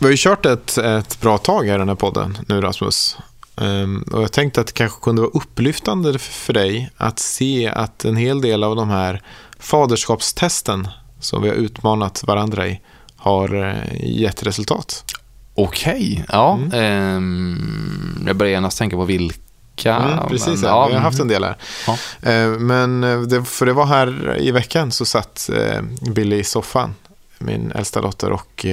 Vi har ju kört ett, ett bra tag här i den här podden nu Rasmus. Um, och jag tänkte att det kanske kunde vara upplyftande för dig att se att en hel del av de här faderskapstesten som vi har utmanat varandra i har eh, gett resultat. Okej, ja. Mm. Um, jag börjar genast tänka på vilka. Mm, precis, men, ja. vi har haft en del här. Ja. Uh, men det, för det var här i veckan så satt uh, Billy i soffan, min äldsta dotter, och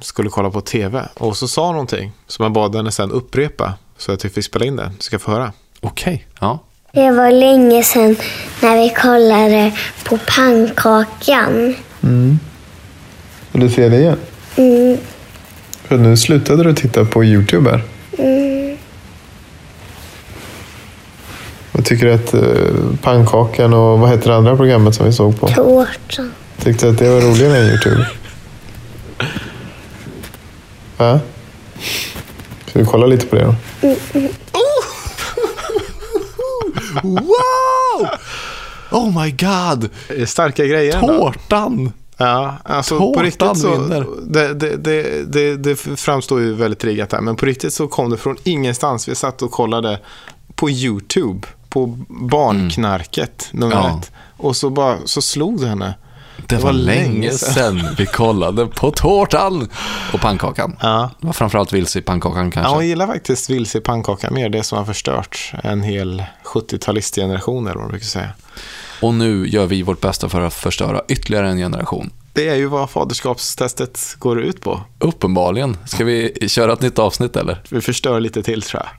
skulle kolla på tv. Och så sa någonting som jag bad henne sen upprepa så att vi fick spela in det. Du ska få höra. Okej, ja. Det var länge sedan när vi kollade på pannkakan. Mm. Vill du se det igen? Mm. För nu slutade du titta på YouTube här. Mm. Vad tycker du att uh, pannkakan och vad heter det andra programmet som vi såg på? Tårtan. Tyckte du att det var roligare än YouTube? Va? Ska vi kolla lite på det då? Mm. mm. Wow! Oh my god! Starka grejer. Tårtan! Ja, alltså Tårtan på riktigt så, det, det, det, det, det framstår ju väldigt riggat här, men på riktigt så kom det från ingenstans. Vi satt och kollade på YouTube, på Barnknarket, mm. nummer ja. ett. Och så, bara, så slog det henne. Det, var, var länge sedan vi kollade på tårtan och pannkakan. Ja. Det var framförallt vilse i pannkakan kanske. Ja, jag gillar faktiskt vilse i pannkakan mer. Det som har förstört en hel 70-talistgeneration eller vad man brukar säga. Och nu gör vi vårt bästa för att förstöra ytterligare en generation. Det är ju vad faderskapstestet går ut på. Uppenbarligen. Ska vi köra ett nytt avsnitt eller? Vi förstör lite till tror jag.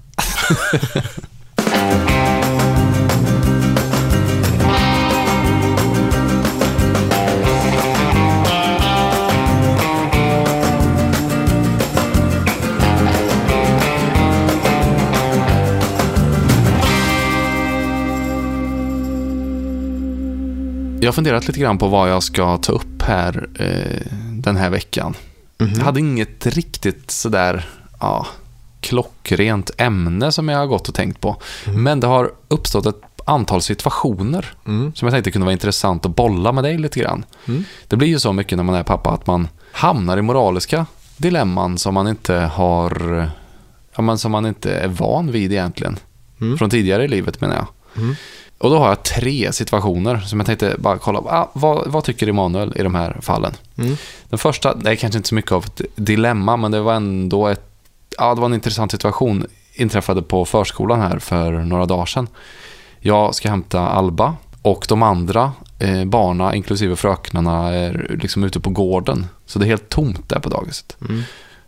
Jag har funderat lite grann på vad jag ska ta upp här eh, den här veckan. Mm -hmm. Jag hade inget riktigt sådär ja, klockrent ämne som jag har gått och tänkt på. Mm. Men det har uppstått ett antal situationer mm. som jag tänkte kunde vara intressant att bolla med dig lite grann. Mm. Det blir ju så mycket när man är pappa att man hamnar i moraliska dilemman som man inte har, ja, men som man inte är van vid egentligen. Mm. Från tidigare i livet menar jag. Och då har jag tre situationer som jag tänkte bara kolla. Ah, vad, vad tycker Emanuel i de här fallen? Mm. Den första, det är kanske inte så mycket av ett dilemma, men det var ändå ett, ja, det var en intressant situation. Inträffade på förskolan här för några dagar sedan. Jag ska hämta Alba och de andra eh, barna, inklusive fröknarna, är liksom ute på gården. Så det är helt tomt där på dagiset. Mm.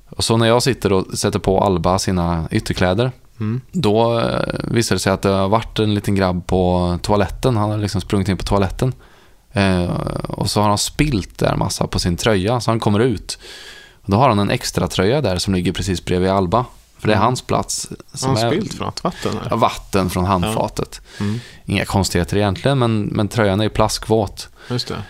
Och så när jag sitter och sätter på Alba sina ytterkläder Mm. Då eh, visade det sig att det har varit en liten grabb på toaletten. Han har liksom sprungit in på toaletten. Eh, och så har han spilt där massa på sin tröja, så han kommer ut. Och då har han en extra tröja där som ligger precis bredvid Alba. För det är mm. hans plats. Som har han spilt från något vatten? Eller? Vatten från handfatet. Ja. Mm. Inga konstigheter egentligen, men, men tröjan är plaskvåt. Just det.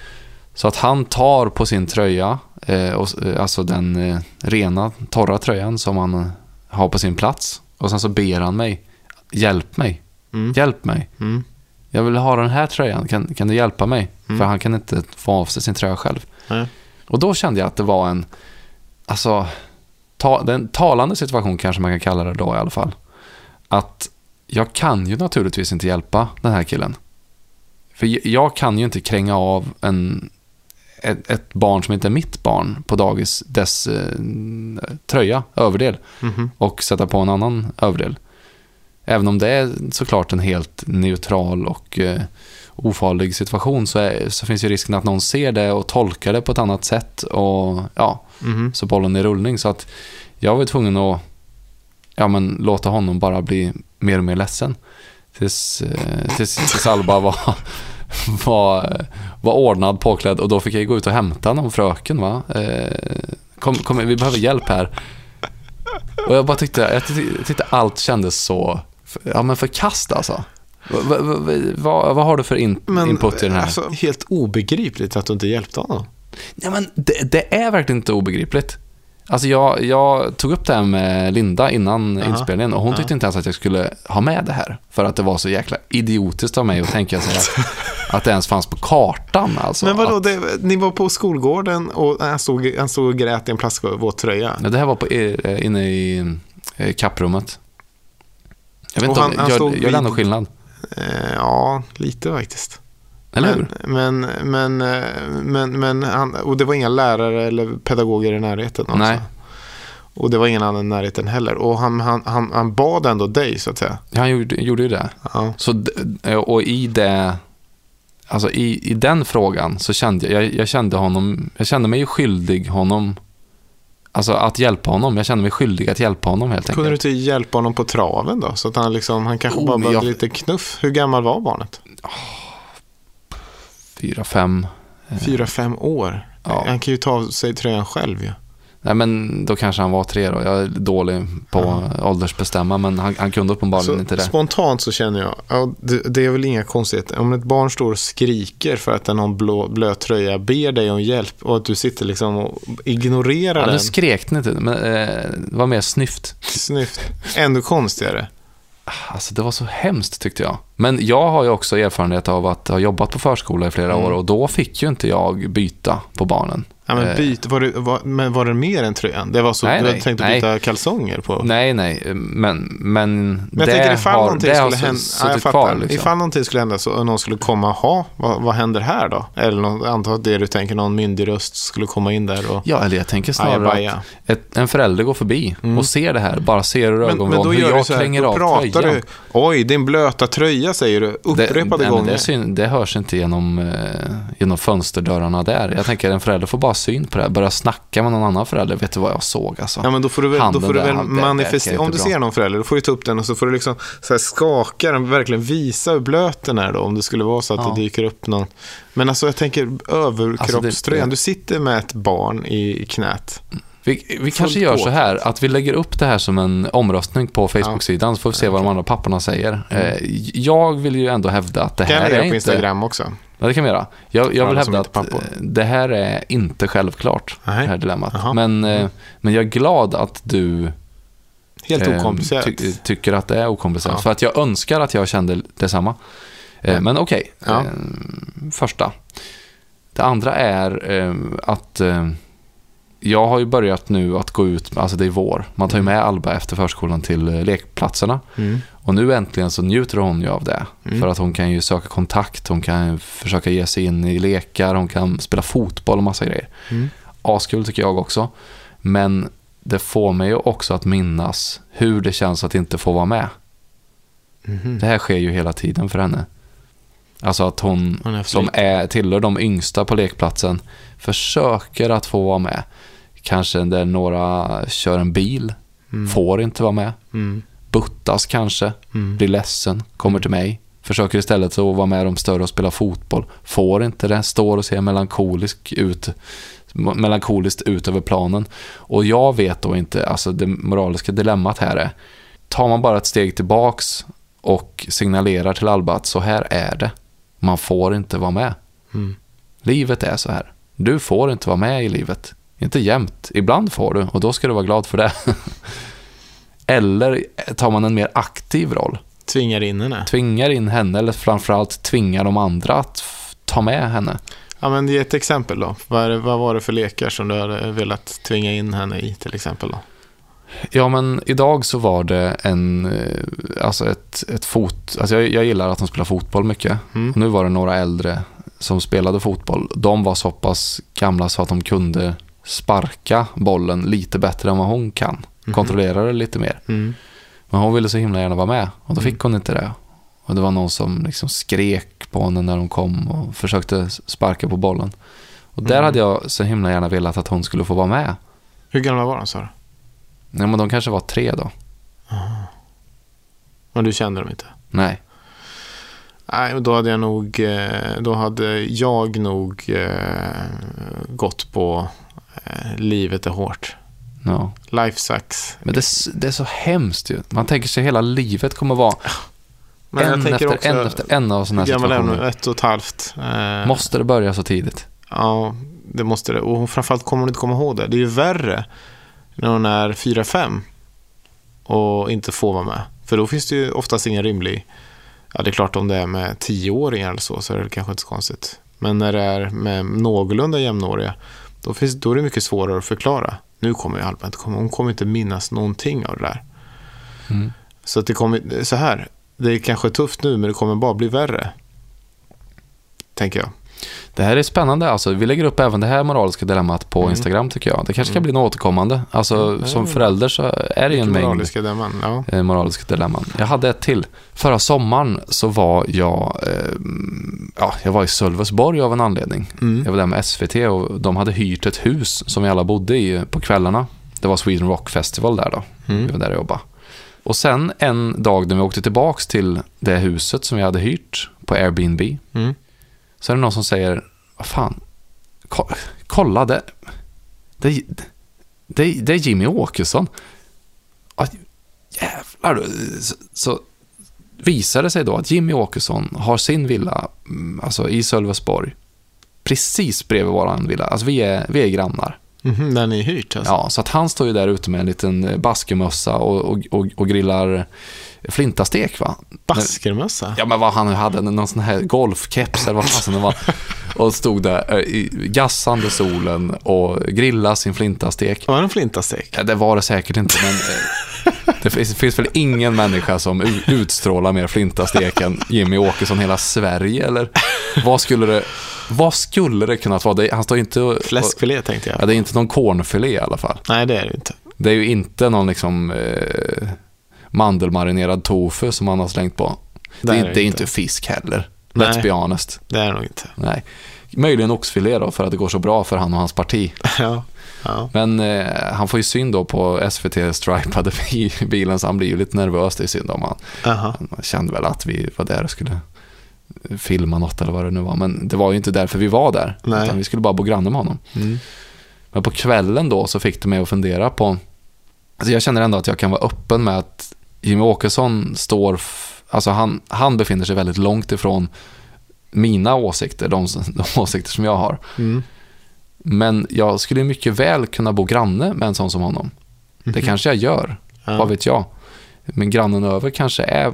Så att han tar på sin tröja, eh, och, eh, alltså den eh, rena, torra tröjan som han har på sin plats. Och sen så ber han mig, hjälp mig, mm. hjälp mig. Mm. Jag vill ha den här tröjan, kan, kan du hjälpa mig? Mm. För han kan inte få av sig sin tröja själv. Och då kände jag att det var en, alltså, ta, den talande situation kanske man kan kalla det då i alla fall. Att jag kan ju naturligtvis inte hjälpa den här killen. För jag kan ju inte kränga av en, ett, ett, barn som inte är mitt barn på dagis, dess eh, tröja, överdel, mm -hmm. och sätta på en annan överdel. Även om det är såklart en helt neutral och eh, ofarlig situation så, är, så, finns ju risken att någon ser det och tolkar det på ett annat sätt och ja, mm -hmm. så bollen är i rullning. Så att jag var tvungen att ja, men, låta honom bara bli mer och mer ledsen. Tills, eh, tills, tills Alba var var, var ordnad, påklädd och då fick jag gå ut och hämta någon fröken. Va? Eh, kom, kom, vi behöver hjälp här. Och jag bara tyckte, jag tyckte, allt kändes så ja, men förkast alltså. Vad, vad, vad har du för in, men, input i den här? Alltså, helt obegripligt att du inte hjälpte honom. Ja, men det, det, är verkligen inte obegripligt. Alltså jag, jag tog upp det här med Linda innan Aha. inspelningen och hon tyckte inte ens att jag skulle ha med det här. För att det var så jäkla idiotiskt av mig att tänka sig att, att det ens fanns på kartan. Alltså. Men vadå, Att, det, ni var på skolgården och han stod, han stod och grät i en plastvåt tröja. Ja, det här var på, eh, inne i eh, kapprummet. Jag vet Och inte, han- om, han gör, gör det vid- skillnad? Eh, ja, lite faktiskt. Eller hur? men, men, men, eh, men, men han, och det var inga lärare eller pedagoger i närheten. Också. Nej. Och det var ingen annan i närheten heller. Och han, han, han, han bad ändå dig, så att säga. Ja, han gjorde, gjorde ju det. Ja. Så, eh, och i det, alltså i, i den frågan så kände jag, jag, kände honom, jag kände mig ju skyldig honom, alltså att hjälpa honom. Jag kände mig skyldig att hjälpa honom helt Kunde du enkelt. inte hjälpa honom på traven då? Så att han, liksom, han kanske Oh, bara men behövde jag- lite knuff. Hur gammal var barnet? Fyra, fem. Fyra, fem år. Ja. Han kan ju ta av sig tröjan själv ju. Nej men då kanske han var tre då. Jag är dålig på åldersbestämma men han, han kunde uppenbarligen Så inte det. spontant så känner jag, ja, det, det är väl inga konstigheter. Om ett barn står och skriker för att den har en blå, blöt tröja, ber dig om hjälp och att du sitter liksom och ignorerar Ja, nu den. skrek ni inte, men eh, det var mer snyft. Snyft. Ännu konstigare. Alltså det var så hemskt tyckte jag. Men jag har ju också erfarenhet av att ha jobbat på förskola i flera Mm. år och då fick ju inte jag byta på barnen. Ja, men, Eh, byt, var det, var, men var det mer än tröjan? Det var så, Nej, du nej, hade tänkt att nej. byta kalsonger på? Nej, nej, men, men, Men jag tänker ifall har, det har hända, ja, jag suttit fattar. kvar. Liksom. Ifall någonting skulle hända så och någon skulle komma, ha, vad, vad händer här då? Eller någon, anta att det du tänker, någon myndig röst skulle komma in där och Ja, eller jag tänker snarare Ajabaja. att ett, en förälder går förbi Mm. och ser det här, bara ser ur ögonvrån hur jag klänger av tröjan. du. Oj, din blöta tröja säger du Det, upprepade men gånger. det, syn, det hörs inte genom, eh, genom fönsterdörrarna där. Jag tänker en förälder får bara syn på det här. Börja snacka med någon annan förälder. Vet du vad jag såg alltså? Ja, men då får du väl, då får du väl det manifestera. Om du ser någon förälder, då får du ta upp den och så får du liksom så här skaka den, verkligen visa hur blöt den är då. Om det skulle vara så att Ja. det dyker upp någon. Men alltså jag tänker överkroppströjan. Alltså, det- Du sitter med ett barn i, i knät. Vi, vi kanske gör så här att vi lägger upp det här som en omröstning på Facebook-sidan så får vi se vad de andra papporna säger. Eh, jag vill ju ändå hävda att det Mm. Kan här jag är lägga på inte... Instagram också? Ja, det kan vi göra. Jag, jag vill hävda inte är att eh, det här är inte självklart, Nej. det här dilemmat. Men, eh, men jag är glad att du Helt okomplicerat. ty, tycker att det är okomplicerat. Ja. För att jag önskar att jag kände detsamma. Eh, men okej, Ja. eh, första. Det andra är att jag har ju börjat nu att gå ut, alltså det är vår. Man tar ju med Alba efter förskolan till eh, lekplatserna. Mm. Och nu äntligen så njuter hon ju av det. Mm. För att hon kan ju söka kontakt, hon kan försöka ge sig in i lekar, hon kan spela fotboll och massa grejer. Mm. Askul tycker jag också. Men det får mig ju också att minnas hur det känns att inte få vara med. Mhm. Det här sker ju hela tiden för henne. Alltså att hon, Hon är som är, tillhör de yngsta på lekplatsen försöker att få vara med. Kanske där några kör en bil, Mm. får inte vara med. Mm. Buttas kanske, Mm. blir ledsen, kommer till mig. Försöker istället att vara med de större och spela fotboll. Får inte det, står och ser melankolisk ut, melankoliskt ut över planen. Och jag vet då inte, alltså det moraliska dilemmat här är, tar man bara ett steg tillbaks och signalerar till Alba att så här är det. Man får inte vara med. Mm. Livet är så här. Du får inte vara med i livet. Inte jämt. Ibland får du och då ska du vara glad för det. Eller tar man en mer aktiv roll. Tvingar in henne. Tvingar in henne eller framförallt tvingar de andra att ta med henne. Ja, men ge ett exempel då. Vad, det, vad var det för lekar som du hade velat tvinga in henne i till exempel? Då? Ja, men idag så var det en, eh, alltså ett, ett fot... Alltså jag, jag gillar att de spelar fotboll mycket. Mm. Nu var det några äldre som spelade fotboll. De var så pass gamla så att de kunde sparka bollen lite bättre än vad hon kan. Mhm. Kontrollera det lite mer. Mm. Men hon ville så himla gärna vara med och då Mm. fick hon inte det. Och det var någon som liksom skrek på henne när hon kom och försökte sparka på bollen. Och där Mm. hade jag så himla gärna velat att hon skulle få vara med. Hur gamla var de sa du? Nej, men de kanske var tre då. Men du kände dem inte? Nej. Nej, då hade jag nog, eh, då hade jag nog eh, gått på eh, livet är hårt. Ja. Life sucks. Men det, är- det är så hemskt ju. Man tänker sig hela livet kommer vara Men en efter också, en efter en av sådana här situationer. Ett och ett halvt. Eh, Måste det börja så tidigt? Ja, det måste det. Och framförallt kommer hon inte komma ihåg det. Det är ju värre när hon är 4-5 och inte får vara med. För då finns det ju oftast ingen rimlig... Ja, det är klart om det är med 10-åringar eller så, så är det kanske inte så konstigt. Men när det är med någorlunda jämnåriga, då, finns, då är det mycket svårare att förklara. Nu kommer ju Albert, hon kommer inte minnas någonting av det där. Mm. Så att det kommer, så här, det är kanske tufft nu, men det kommer bara bli värre. Tänker jag. Det här är spännande. Alltså, vi lägger upp även det här moraliska dilemmat på Mm. Instagram tycker jag. Det kanske ska bli något återkommande. Alltså, Mm. som förälder så är det ju en mängd Moraliska dilemman, ja. eh, moraliska dilemman. Jag hade ett till. Förra sommaren så var jag, eh, ja, jag var i Sölvesborg av en anledning. Mm. Jag var där med SVT och de hade hyrt ett hus som vi alla bodde i på kvällarna. Det var Sweden Rock Festival där då. Mm. Vi var där och jobbade. Och sen en dag när vi åkte tillbaks till det huset som vi hade hyrt på Airbnb. Mm. Så är det någon som säger, vad fan, ko- kolla det. Det, det, det är Jimmy Åkesson. Jävlar, du. så, så visar det sig då att Jimmy Åkesson har sin villa mm, alltså i Sölvesborg. Precis bredvid våran villa. Alltså vi är, vi är grannar. Där ni är hyrt alltså? Ja, så att han står ju där ute med en liten baskemössa och, och, och, och grillar flintastek va? Baskermössa? Ja, men vad han hade, någon sån här golfkeps eller vad fasen det var. Och stod där eh, i gassande solen och grillade sin flintastek. Var det en flintastek? Ja, det var det säkert inte, men eh, det finns, finns väl ingen människa som utstrålar mer flintastek än Jimmy Åkesson hela Sverige, eller? Vad skulle det, vad skulle det kunnat vara? Det, han står inte... och- Fläskfilé tänkte jag. Ja, det är inte någon cornfilé i alla fall. Nej, det är det inte. Det är ju inte någon liksom eh, mandelmarinerad tofu som han har slängt på. Det, Det är det inte. inte fisk heller. Let's Nej. be honest. Det är det nog inte. Nej. Möjligen oxfilé då, för att det går så bra för han och hans parti. Ja. ja. Men eh, han får ju syn då på SVT stripade bi- bilen, så han blir ju lite nervös. Det är synd om han. Aha. Han kände väl att vi var där och skulle filma något eller vad det nu var. Men det var ju inte därför vi var där. Nej. Utan vi skulle bara bo granne med honom. Mm. Men på kvällen då så fick det mig att fundera på... Alltså jag känner ändå att jag kan vara öppen med att Jimmy Åkesson står... Alltså han, han befinner sig väldigt långt ifrån mina åsikter, de, de åsikter som jag har. Mm. Men jag skulle mycket väl kunna bo granne med en sån som honom. Det kanske jag gör, Ja. vad vet jag. Men grannen över kanske är...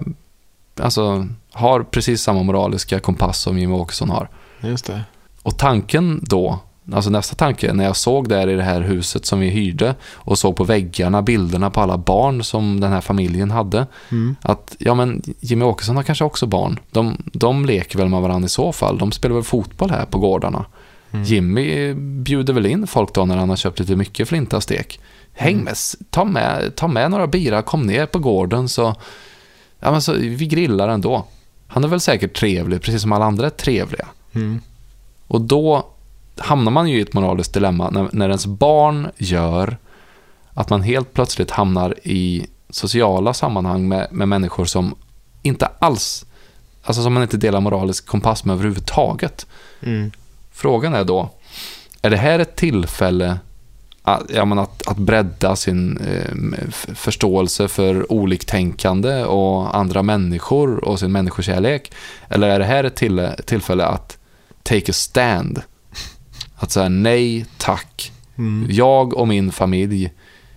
Alltså, har precis samma moraliska kompass som Jimmy Åkesson har. Just det. Och tanken då, alltså nästa tanke, när jag såg där i det här huset som vi hyrde och såg på väggarna bilderna på alla barn som den här familjen hade. Mm. Att, ja men Jimmy Åkesson har kanske också barn. De, de leker väl med varandra i så fall. De spelar väl fotboll här på gårdarna. Mm. Jimmy bjuder väl in folk då när han har köpt lite mycket flintastek. Häng Mm. med, ta med, ta med några bira, kom ner på gården så, ja men så vi grillar ändå. Han är väl säkert trevlig, precis som alla andra är trevliga. Mm. Och då hamnar man ju i ett moraliskt dilemma när, när ens barn gör att man helt plötsligt hamnar i sociala sammanhang med, med människor som inte alls, alltså som man inte delar moralisk kompass med överhuvudtaget. Mm. Frågan är då, är det här ett tillfälle ja, men att, att bredda sin eh, förståelse för oliktänkande och andra människor och sin människokärlek? Eller är det här ett till, tillfälle att take a stand? Att säga nej, tack. Mm. Jag och min familj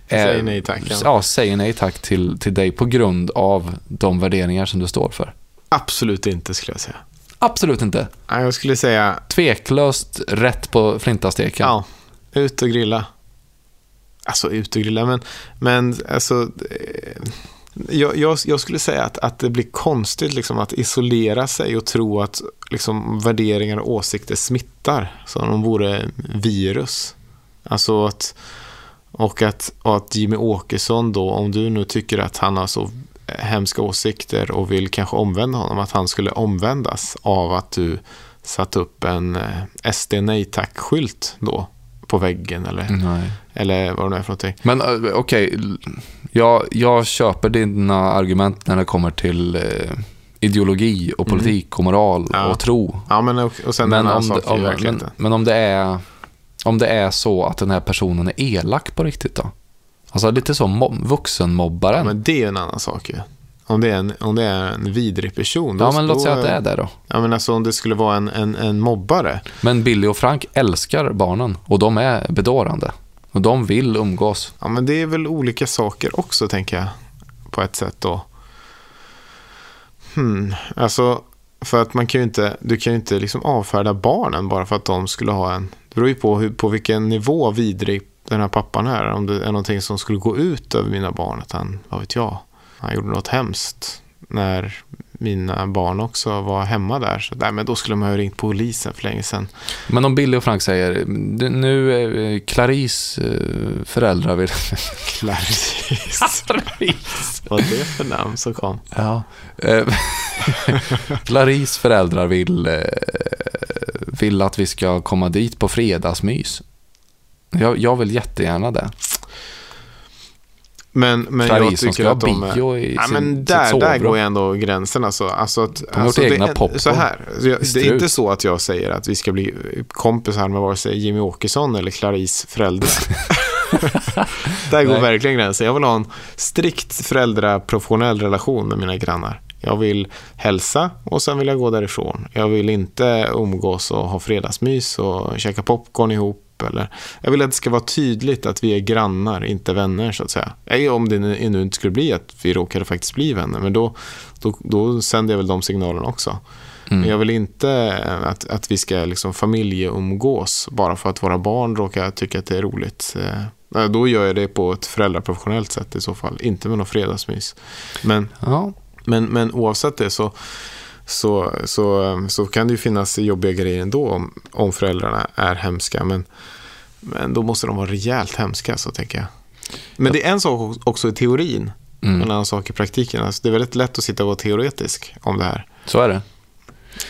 är- Säger nej tack, ja. Ja, säger nej tack till, till dig på grund av de värderingar som du står för. Absolut inte skulle jag säga. Absolut inte. Jag skulle säga, Tveklöst rätt på flintasteken. ja, ut och grilla. Alltså utegrillar, men, men alltså, eh, jag, jag, jag skulle säga att, att det blir konstigt liksom, att isolera sig och tro att liksom, värderingar och åsikter smittar som om de vore virus. Alltså att, och att, och att Jimmy Åkesson då, om du nu tycker att han har så hemska åsikter och vill kanske omvända honom, att han skulle omvändas av att du satt upp en eh, SD nej tack-skylt då på väggen eller, Nej. eller vad det nu är för någonting. Men eh, okej, jag, jag köper dina argument när det kommer till eh, ideologi och politik och moral Mm. Ja. och tro. Ja, men och, och sen Men om, det, om, men, men om det är om det är så att den här personen är elak på riktigt då? Alltså lite så mo- vuxenmobbaren. Ja, Ja, men, det är en annan sak ju. Om det är en, om det är en vidrig person. då- låt då- säga att det är det då. Ja, men alltså om det skulle vara en, en, en mobbare. Men Billy och Frank älskar barnen och de är bedårande. Och de vill umgås. Ja, men det är väl olika saker också, tänker jag. På ett sätt då. Hmm, alltså, för att man kan ju inte, du kan ju inte liksom avfärda barnen bara för att de skulle ha en... Det beror ju på hur, på vilken nivå vidrig den här pappan är. Om det är någonting som skulle gå ut över mina barn. Att han, vad vet jag, han gjorde något hemskt när mina barn också var hemma där. Så nej, men då skulle man ha ringt polisen för länge sedan. Men om Billy och Frank säger, nu är Clarice eh, föräldrar vill... Clarice. Clarice. Vad är det för namn som kom? Ja. Eh, Clarice föräldrar vill, eh, vill att vi ska komma dit på fredagsmys. Jag, jag vill jättegärna det. Men, men jag tycker att de bio i Ja, sin, men där, där går ju ändå gränsen. Alltså, alltså att, har alltså gjort det egna popcorn. Så här, så jag, det är inte så att jag säger att vi ska bli kompisar med vare sig Jimmy Åkesson eller Clarice föräldrar. där går Nej. verkligen gränsen. Jag vill ha en strikt föräldraprofessionell relation med mina grannar. Jag vill hälsa och sen vill jag gå därifrån. Jag vill inte umgås och ha fredagsmys och käka popcorn ihop. Eller, jag vill att det ska vara tydligt att vi är grannar, inte vänner så att säga. Om det nu inte skulle bli att vi råkade faktiskt bli vänner, men då, då, då sänder jag väl de signalerna också. Men jag vill inte att, att vi ska liksom familjeumgås bara för att våra barn råkar tycka att det är roligt. Eh, Då gör jag det på ett föräldraprofessionellt sätt i så fall, inte med någon fredagsmys. Men Ja, men, men oavsett det så, så, så, så kan det ju finnas jobbiga grejer ändå om, om föräldrarna är hemska. Men, men då måste de vara rejält hemska, så tänker jag. Men det är en sak också i teorin, Mm. en annan sak i praktiken. Alltså, det är väldigt lätt att sitta och vara teoretisk om det här. så är det.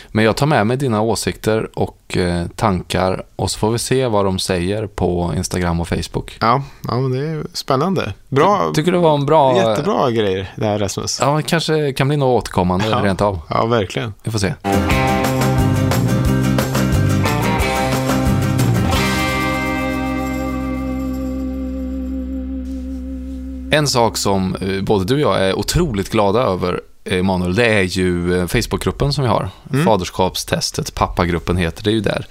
Men jag tar med mig dina åsikter och eh, tankar och så får vi se vad de säger på Instagram och Facebook. Ja, ja men det är spännande. Bra, Tycker du det var en bra... jättebra grejer det här Rasmus. Ja, kanske kan bli något återkommande Ja. rent av. Ja, verkligen. Vi får se. En sak som eh, både du och jag är otroligt glada över, Emanuel, det är ju eh, Facebookgruppen som vi har. Faderskapstestet, pappagruppen heter det ju där.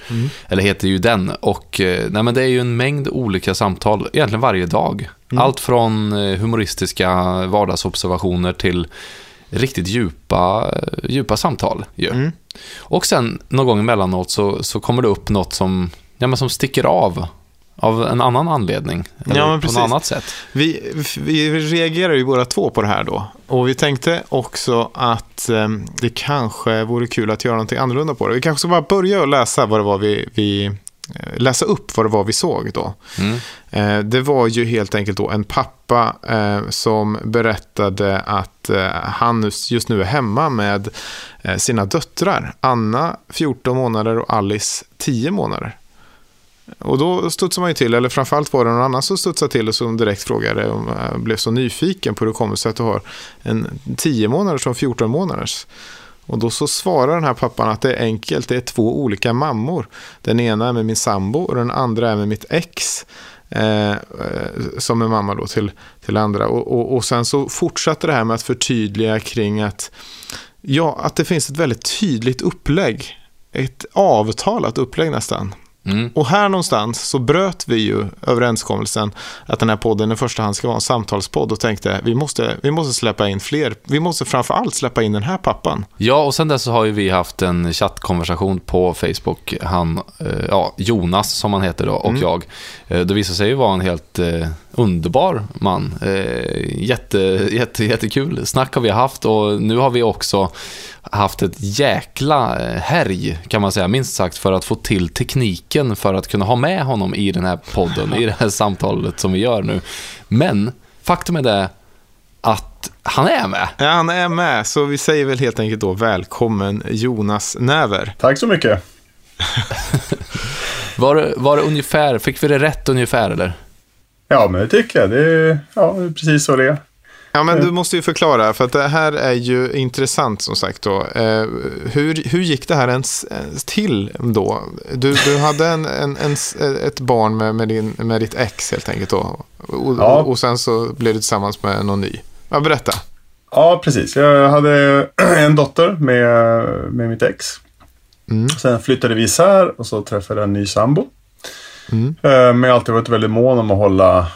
Eller heter ju den. Och eh, nej, men det är ju en mängd olika samtal, egentligen varje dag. Allt från eh, humoristiska vardagsobservationer till riktigt djupa, djupa samtal. Ju. Och sen någon gång emellanåt så, så kommer det upp något som, ja, men som sticker av av en annan anledning. Eller Ja, men på något annat sätt. Vi, vi reagerar ju båda två på det här då. Och vi tänkte också att eh, det kanske vore kul att göra någonting annorlunda på det. Vi kanske ska bara börja och läsa vad det var vi, vi eh, läsa upp vad det var vi såg då. Mm. Eh, det var ju helt enkelt då en pappa eh, som berättade att eh, han just- just nu är hemma med eh, sina döttrar. Anna 14 månader och Alice 10 månader. Och då studsade man ju till, eller framförallt var det någon annan som studsade till och som direkt frågade om jag blev så nyfiken på hur det kommer sig att du har en 10 månaders och en 14 månaders. Och då så svarar den här pappan att det är enkelt, det är två olika mammor. Den ena är med min sambo och den andra är med mitt ex. Eh, eh som är mamma då till, till andra. Och, och, och sen så fortsatte det här med att förtydliga kring att, ja, att det finns ett väldigt tydligt upplägg. Ett avtalat upplägg nästan. Mm. Och här någonstans så bröt vi ju överenskommelsen att den här podden i första hand ska vara en samtalspodd och tänkte vi måste, vi måste släppa in fler. Vi måste framför allt släppa in den här pappan. Ja, och sen dess så har ju vi haft en chattkonversation på Facebook. Han, eh, ja, Jonas som han heter då, och jag. Eh, det visar sig ju vara en helt eh, underbar man. Eh, jätte, jätte, jättekul snack har vi haft och nu har vi också haft ett jäkla eh, härj kan man säga, minst sagt, för att få till tekniken för att kunna ha med honom i den här podden, i det här samtalet som vi gör nu. Men faktum är det att han är med. Ja, han är med, så vi säger väl helt enkelt då välkommen Jonas Näver. Tack så mycket. Var det, var det ungefär, fick vi det rätt ungefär eller? Ja, men det tycker jag. Det är, ja, precis så det är. Ja, men du måste ju förklara, för att det här är ju intressant som sagt då. Eh, hur, hur gick det här ens ens till då? Du, du hade en, en, en, ett barn med, med, din, med ditt ex helt enkelt då. Och, Ja. och, och sen så blev du tillsammans med någon ny. Ja, berätta. Ja, precis. Jag hade en dotter med, med mitt ex. Mm. Sen flyttade vi isär och så träffade jag en ny sambo. Mm. Men jag har alltid varit väldigt mån om att hålla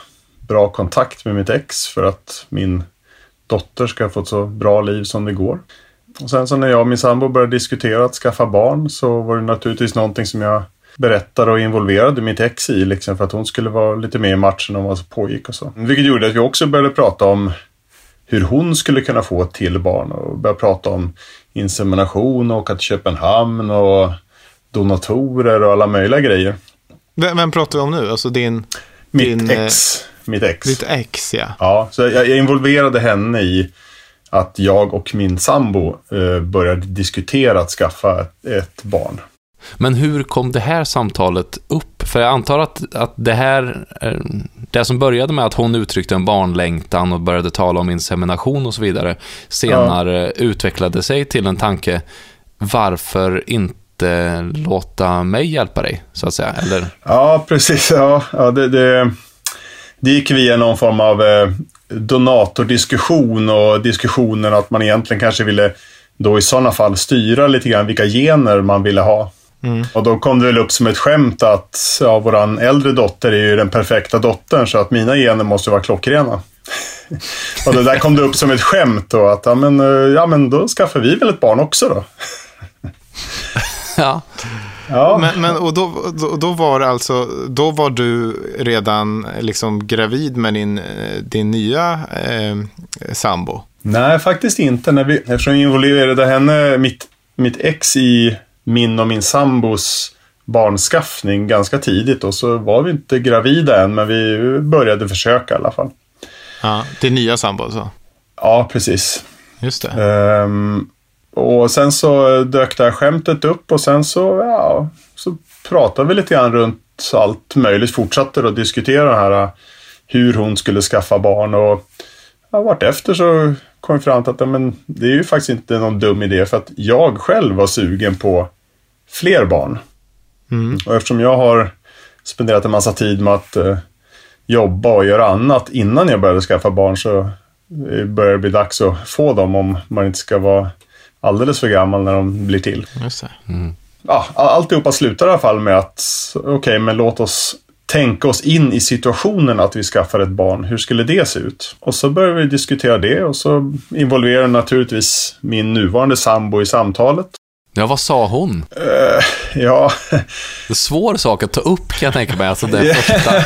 bra kontakt med mitt ex för att min dotter ska få ett så bra liv som det går. Och sen så när jag och min sambo började diskutera att skaffa barn så var det naturligtvis någonting som jag berättade och involverade mitt ex i liksom för att hon skulle vara lite med i matchen om vad som pågick och så. Vilket gjorde att vi också började prata om hur hon skulle kunna få ett till barn och började prata om insemination och åka till Köpenhamn och donatorer och alla möjliga grejer. Vem, vem pratar vi om nu? Alltså din... Mitt din, ex. Mitt ex. Ditt ex, ja. Ja, så jag, jag involverade henne i att jag och min sambo eh, började diskutera att skaffa ett, ett, barn. Men hur kom det här samtalet upp? För jag antar att, att det här, det som började med att hon uttryckte en barnlängtan och började tala om insemination och så vidare, senare ja. utvecklade sig till en tanke, varför inte låta mig hjälpa dig, så att säga? Eller? Ja, precis. Ja, ja det, det, det gick via någon form av eh, donatordiskussion och diskussionen att man egentligen kanske ville då i sådana fall styra lite grann vilka gener man ville ha. Mm. Och då kom det väl upp som ett skämt att ja, våran äldre dotter är ju den perfekta dottern så att mina gener måste vara klockrena. och det där kom det upp som ett skämt då att ja men, eh, ja, men då skaffar vi väl ett barn också då. Ja. Ja. Men, men, och då, då, då, var alltså, då var du redan liksom gravid med din, din nya eh, sambo? Nej, faktiskt inte. När vi, eftersom vi involverade henne, mitt, mitt ex i min och min sambos barnskaffning ganska tidigt och så var vi inte gravida än, men vi började försöka i alla fall. Ja, din nya sambo alltså? Ja, precis. Just det. Um, och sen så dök det här skämtet upp och sen så, ja, så pratade vi lite grann runt allt möjligt. Fortsatte att diskutera det här hur hon skulle skaffa barn och ja, vartefter så kom vi fram till att men, det är ju faktiskt inte någon dum idé för att jag själv var sugen på fler barn. Mm. Och eftersom jag har spenderat en massa tid med att uh, jobba och göra annat innan jag började skaffa barn så börjar det bli dags att få dem om man inte ska vara alldeles för gammal när de blir till. Just det. Mm. Ja, alltihopa slutar i alla fall med att okej, okay, men låt oss tänka oss in i situationen att vi skaffar ett barn. Hur skulle det se ut? Och så börjar vi diskutera det och så involverar naturligtvis min nuvarande sambo i samtalet. Ja, vad sa hon? Uh, ja... Det är svår sak att ta upp kan jag tänka mig. Alltså det första.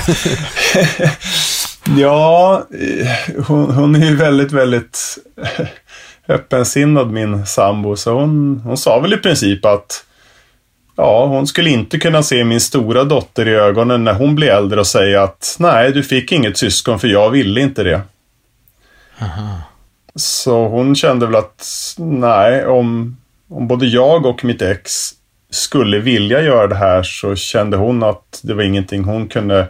ja, hon, hon är ju väldigt, väldigt öppensinnad min sambo. Så hon, hon sa väl i princip att ja, hon skulle inte kunna se min stora dotter i ögonen när hon blir äldre och säga att nej, du fick inget syskon för jag ville inte det. Aha. Så hon kände väl att nej, om, om både jag och mitt ex skulle vilja göra det här så kände hon att det var ingenting hon kunde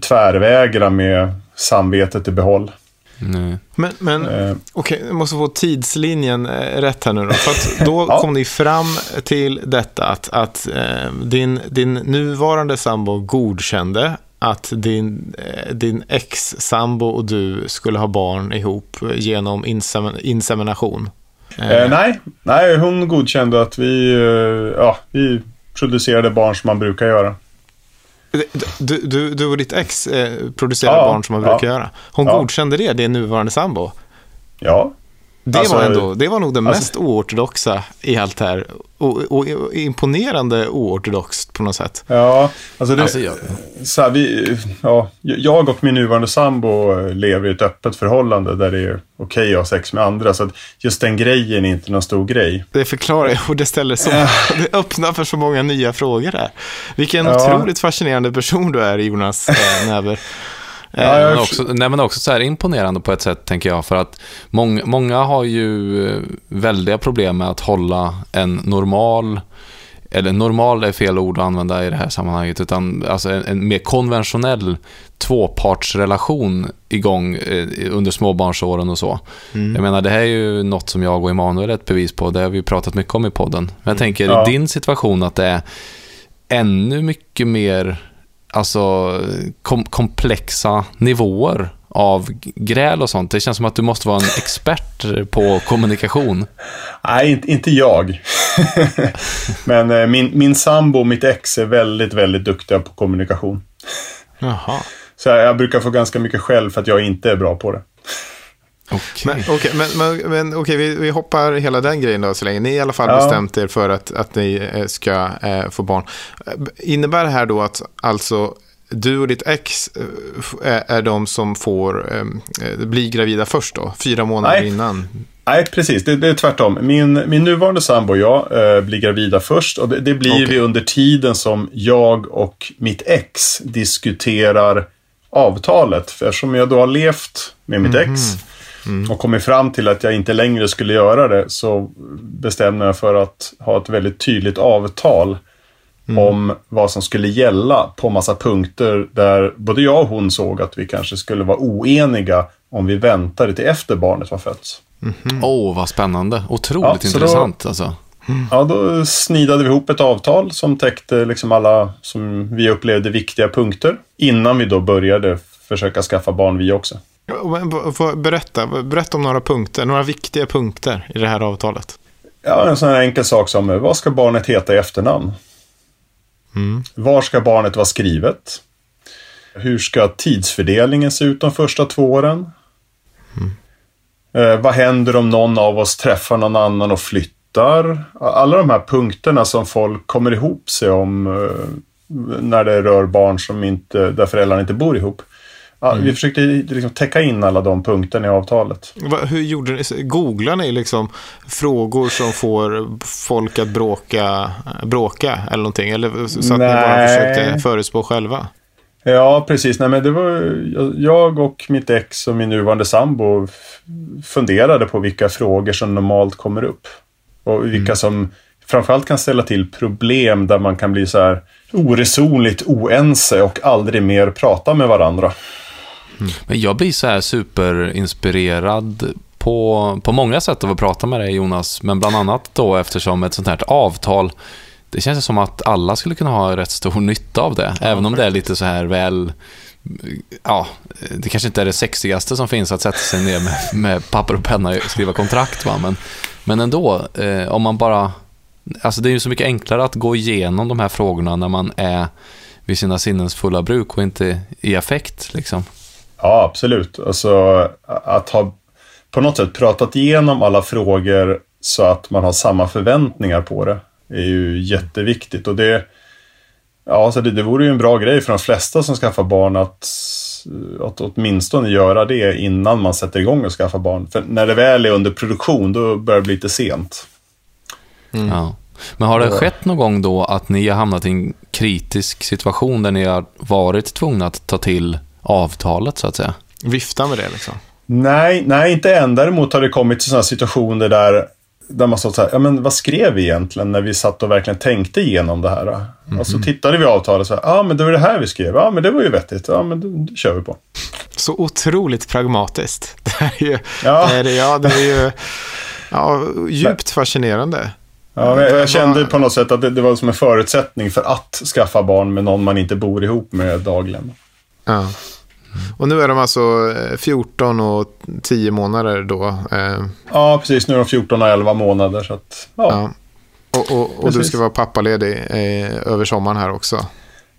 tvärvägra med samvetet i behåll. Nej. Men, men eh. okej, okay, jag måste få tidslinjen eh, rätt här nu då. För att då ja. kom ni fram till detta att, att eh, din, din nuvarande sambo godkände att din, eh, din ex-sambo och du skulle ha barn ihop genom insem insemination. Eh, nej, nej, hon godkände att vi, eh, ja, vi producerade barn som man brukar göra. Du, du, du och ditt ex eh, producerar ja, barn som man brukar ja, göra. Hon ja. godkände det, din nuvarande sambo? Ja. Det, alltså, var ändå, det var nog det alltså, mest oortodoxa i allt det här. Och, och, och, imponerande oortodoxt på något sätt. Ja, alltså, det, alltså jag... Så här, vi, ja, jag och min nuvarande sambo lever i ett öppet förhållande där det är okej okay att ha sex med andra. Så just den grejen är inte någon stor grej. Det förklarar jag och det ställer så, det öppnar för så många nya frågor där. Vilken ja. otroligt fascinerande person du är, Jonas äh, Näver. Ja, men också, nej, men också så här imponerande på ett sätt, tänker jag. För att många, många har ju eh, väldiga problem med att hålla en normal eller normal är fel ord att använda i det här sammanhanget, utan alltså en, en mer konventionell tvåpartsrelation igång eh, under småbarnsåren och så. Mm. Jag menar, det här är ju något som jag och Emanuel är ett bevis på, det har vi pratat mycket om i podden. Men jag mm. tänker ja. i din situation att det är ännu mycket mer alltså, kom, komplexa nivåer av gräl och sånt? Det känns som att du måste vara en expert på kommunikation. Nej, inte, inte jag. Men eh, min, min sambo och mitt ex är väldigt, väldigt duktiga på kommunikation. Jaha. Så jag, jag brukar få ganska mycket skäll för att jag inte är bra på det. Okej. Men, okay, men, men, men okej, vi, vi hoppar hela den grejen då så länge. Ni har i alla fall Ja. bestämt er för att, att ni eh, ska eh, få barn. Eh, Innebär det här då att alltså du och ditt ex eh, f- är, är de som får eh, eh, bli gravida först då? Fyra månader Nej. innan? Nej, precis. Det, det är tvärtom. Min, min nuvarande sambo och jag eh, blir gravida först. Och det, det blir Okej. vi under tiden som jag och mitt ex diskuterar avtalet. För eftersom jag då har levt med mitt ex och kommit fram till att jag inte längre skulle göra det så bestämde jag för att ha ett väldigt tydligt avtal om vad som skulle gälla på massa punkter där både jag och hon såg att vi kanske skulle vara oeniga om vi väntade till efter barnet var fött. Åh, vad spännande. Otroligt Ja, så då- intressant alltså. Ja, då snidade vi ihop ett avtal som täckte liksom alla som vi upplevde viktiga punkter. Innan vi då började försöka skaffa barn vi också. Berätta, berätta om några punkter, några viktiga punkter i det här avtalet. Ja, en sån här enkel sak som eh, vad ska barnet heta i efternamn? Var ska barnet vara skrivet? Hur ska tidsfördelningen se ut de första två åren? Eh, vad händer om någon av oss träffar någon annan och flyttar? Alla de här punkterna som folk kommer ihop sig om eh, när det rör barn som inte, där föräldrarna inte bor ihop. Ja, Vi försökte liksom täcka in alla de punkterna i avtalet. Va, hur gjorde ni? Googlar ni liksom frågor som får folk att bråka, bråka eller någonting? Eller så att ni bara Nej. försökte förutspå själva? Ja, precis. Nej, men det var, jag och mitt ex och min nuvarande sambo funderade på vilka frågor som normalt kommer upp. Och vilka som framförallt kan ställa till problem där man kan bli så här oresonligt oense och aldrig mer prata med varandra. Men jag blir så här superinspirerad på, på många sätt av att prata med dig Jonas, men bland annat då eftersom ett sånt här avtal, det känns som att alla skulle kunna ha rätt stor nytta av det, även om det är lite så här väl, ja, det kanske inte är det sexigaste som finns att sätta sig ner med, med papper och penna och skriva kontrakt, va? Men, men ändå, eh, om man bara, alltså det är ju så mycket enklare att gå igenom de här frågorna när man är vid sina sinnens fulla bruk och inte i affekt liksom. Ja, absolut. Alltså att ha på något sätt pratat igenom alla frågor så att man har samma förväntningar på det är ju jätteviktigt. Och det, ja, så det, det vore ju en bra grej för de flesta som skaffar barn att, att åtminstone göra det innan man sätter igång och skaffa barn. För när det väl är under produktion, då börjar det bli lite sent. Ja. Men har det skett någon gång då att ni har hamnat i en kritisk situation där ni har varit tvungna att ta till avtalet så att säga? Vifta med det liksom. Nej, nej, inte än. Däremot har det kommit till sådana situationer där, där man sa så här, ja men vad skrev vi egentligen när vi satt och verkligen tänkte igenom det här? Och så tittade vi avtalet och så här, ja men det var det här vi skrev, ja men det var ju vettigt, ja men det, det kör vi på. Så otroligt pragmatiskt. Det är ju, Ja. det är, det- ja, det är ju ja, djupt fascinerande. Ja, jag kände på något sätt att det, det var som en förutsättning för att skaffa barn med någon man inte bor ihop med dagligen. Ja. Och nu är de alltså eh, 14 och 10 månader då. Eh, Ja, precis. Nu är de 14 och 11 månader. Så att, ja. ja. Och, och, och du ska vara pappaledig eh, över sommaren här också.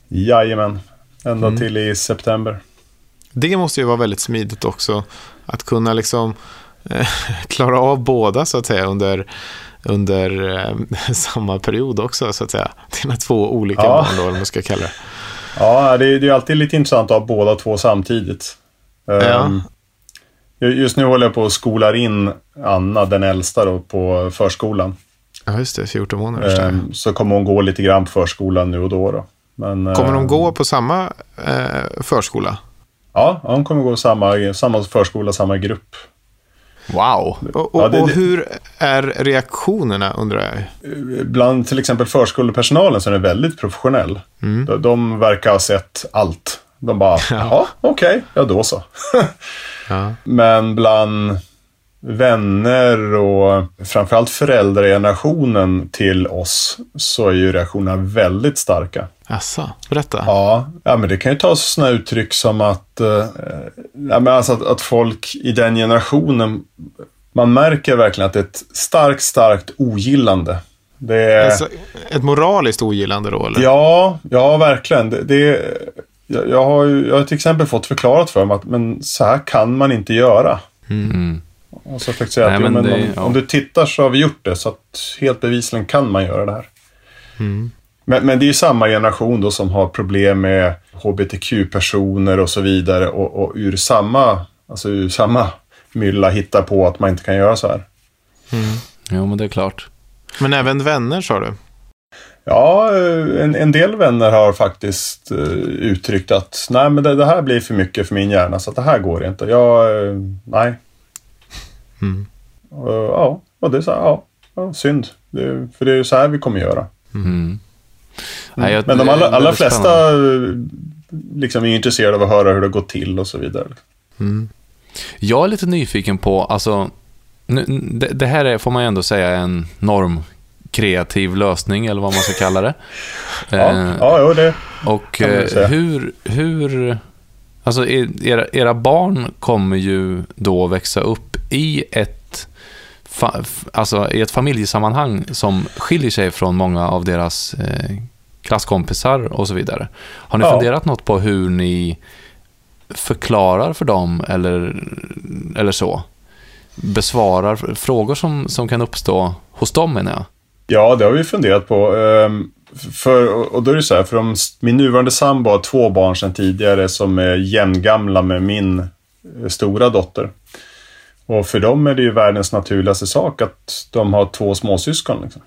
Jajamän. Ända till i september. Det måste ju vara väldigt smidigt också. Att kunna liksom eh, klara av båda så att säga under, under eh, samma period också så att säga. Dina två olika Ja. barn då, eller vad man ska kalla det. Ja, det är, är alltid lite intressant att ha båda två samtidigt. Ehm, ju- Just nu håller jag på att skolar in Anna, den äldsta, då, på förskolan. Ja, just det. 14 månader. Ehm, Så kommer hon gå lite grann på förskolan nu och då. då. Men, Kommer de ehm, gå på samma eh, förskola? Ja, ja, hon kommer gå samma, samma förskola, samma grupp. Wow! Och, och, Ja, det- och hur är reaktionerna undrar jag? Bland till exempel förskolepersonalen så är väldigt professionell. Mm. De, de verkar ha sett allt. De bara, jaha, okej, ja då så. Ja. Men bland vänner och framförallt föräldragenerationen till oss så är ju reaktionerna väldigt starka. Asså, berätta. Ja, ja men det kan ju ta sig sådana uttryck som att, eh, ja, men alltså att, att folk i den generationen, man märker verkligen att det är ett starkt, starkt ogillande. Det är, Alltså, ett moraliskt ogillande då, eller? Ja, ja verkligen. Det, det, jag, har jag har till exempel fått förklarat för mig att men så här kan man inte göra. Mm. Och så jag säga Nej, att jo, men men det- om, ja. om du tittar så har vi gjort det. Så att helt bevisligen kan man göra det här. Mm. Men, men det är ju samma generation då som har problem med hbtq-personer och så vidare. Och, och ur samma, alltså ur samma mylla hittar på att man inte kan göra så här. Jo, men det är klart. Men även vänner, sa du? Ja, eh, en, en del vänner har faktiskt eh, uttryckt att nej, men det, det här blir för mycket för min hjärna, så att det här går inte. Jag, eh, nej. Mm. Och, ja, och det är så här, ja, ja synd. Det, för det är så här vi kommer göra. Mm. Nej, jag- Men de allra väldigt flesta eh, liksom är intresserade av att höra hur det går till och så vidare. Mm. Jag är lite nyfiken på, alltså, nu, det, det här är, får man ändå säga, en norm kreativ lösning, eller vad man ska kalla det. Ja, Eh, ja jo, det, Och eh, hur, hur, alltså er- era, era barn kommer ju då växa upp i ett, alltså i ett familjesammanhang som skiljer sig från många av deras eh, klasskompisar och så vidare. Har ni Ja. funderat något på hur ni förklarar för dem eller, eller så? Besvarar frågor som, som kan uppstå hos dem menar jag. Ja, det har vi funderat på. Ehm, För, och då är det så här, för de, min nuvarande sambo har två barn sedan tidigare som är jämngamla med min eh, stora dotter. Och för dem är det ju världens naturligaste sak att de har två småsyskon. Liksom.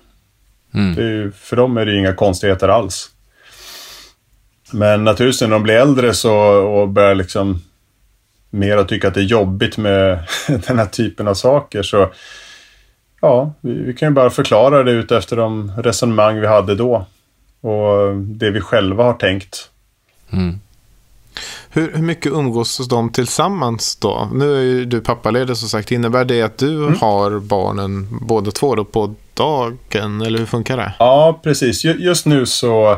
Mm. Ju, för dem är det ju inga konstigheter alls. Men naturligtvis när de blir äldre så, och börjar liksom mer att tycka att det är jobbigt med den här typen av saker så ja, vi, vi kan ju bara förklara det ut efter de resonemang vi hade då. Och det vi själva har tänkt. Mm. Hur, hur mycket umgås de tillsammans då? Nu är ju du pappaledig som sagt. Innebär det att du Mm. har barnen båda två då på dagen? Eller hur funkar det? Ja, precis. Ju- Just nu så,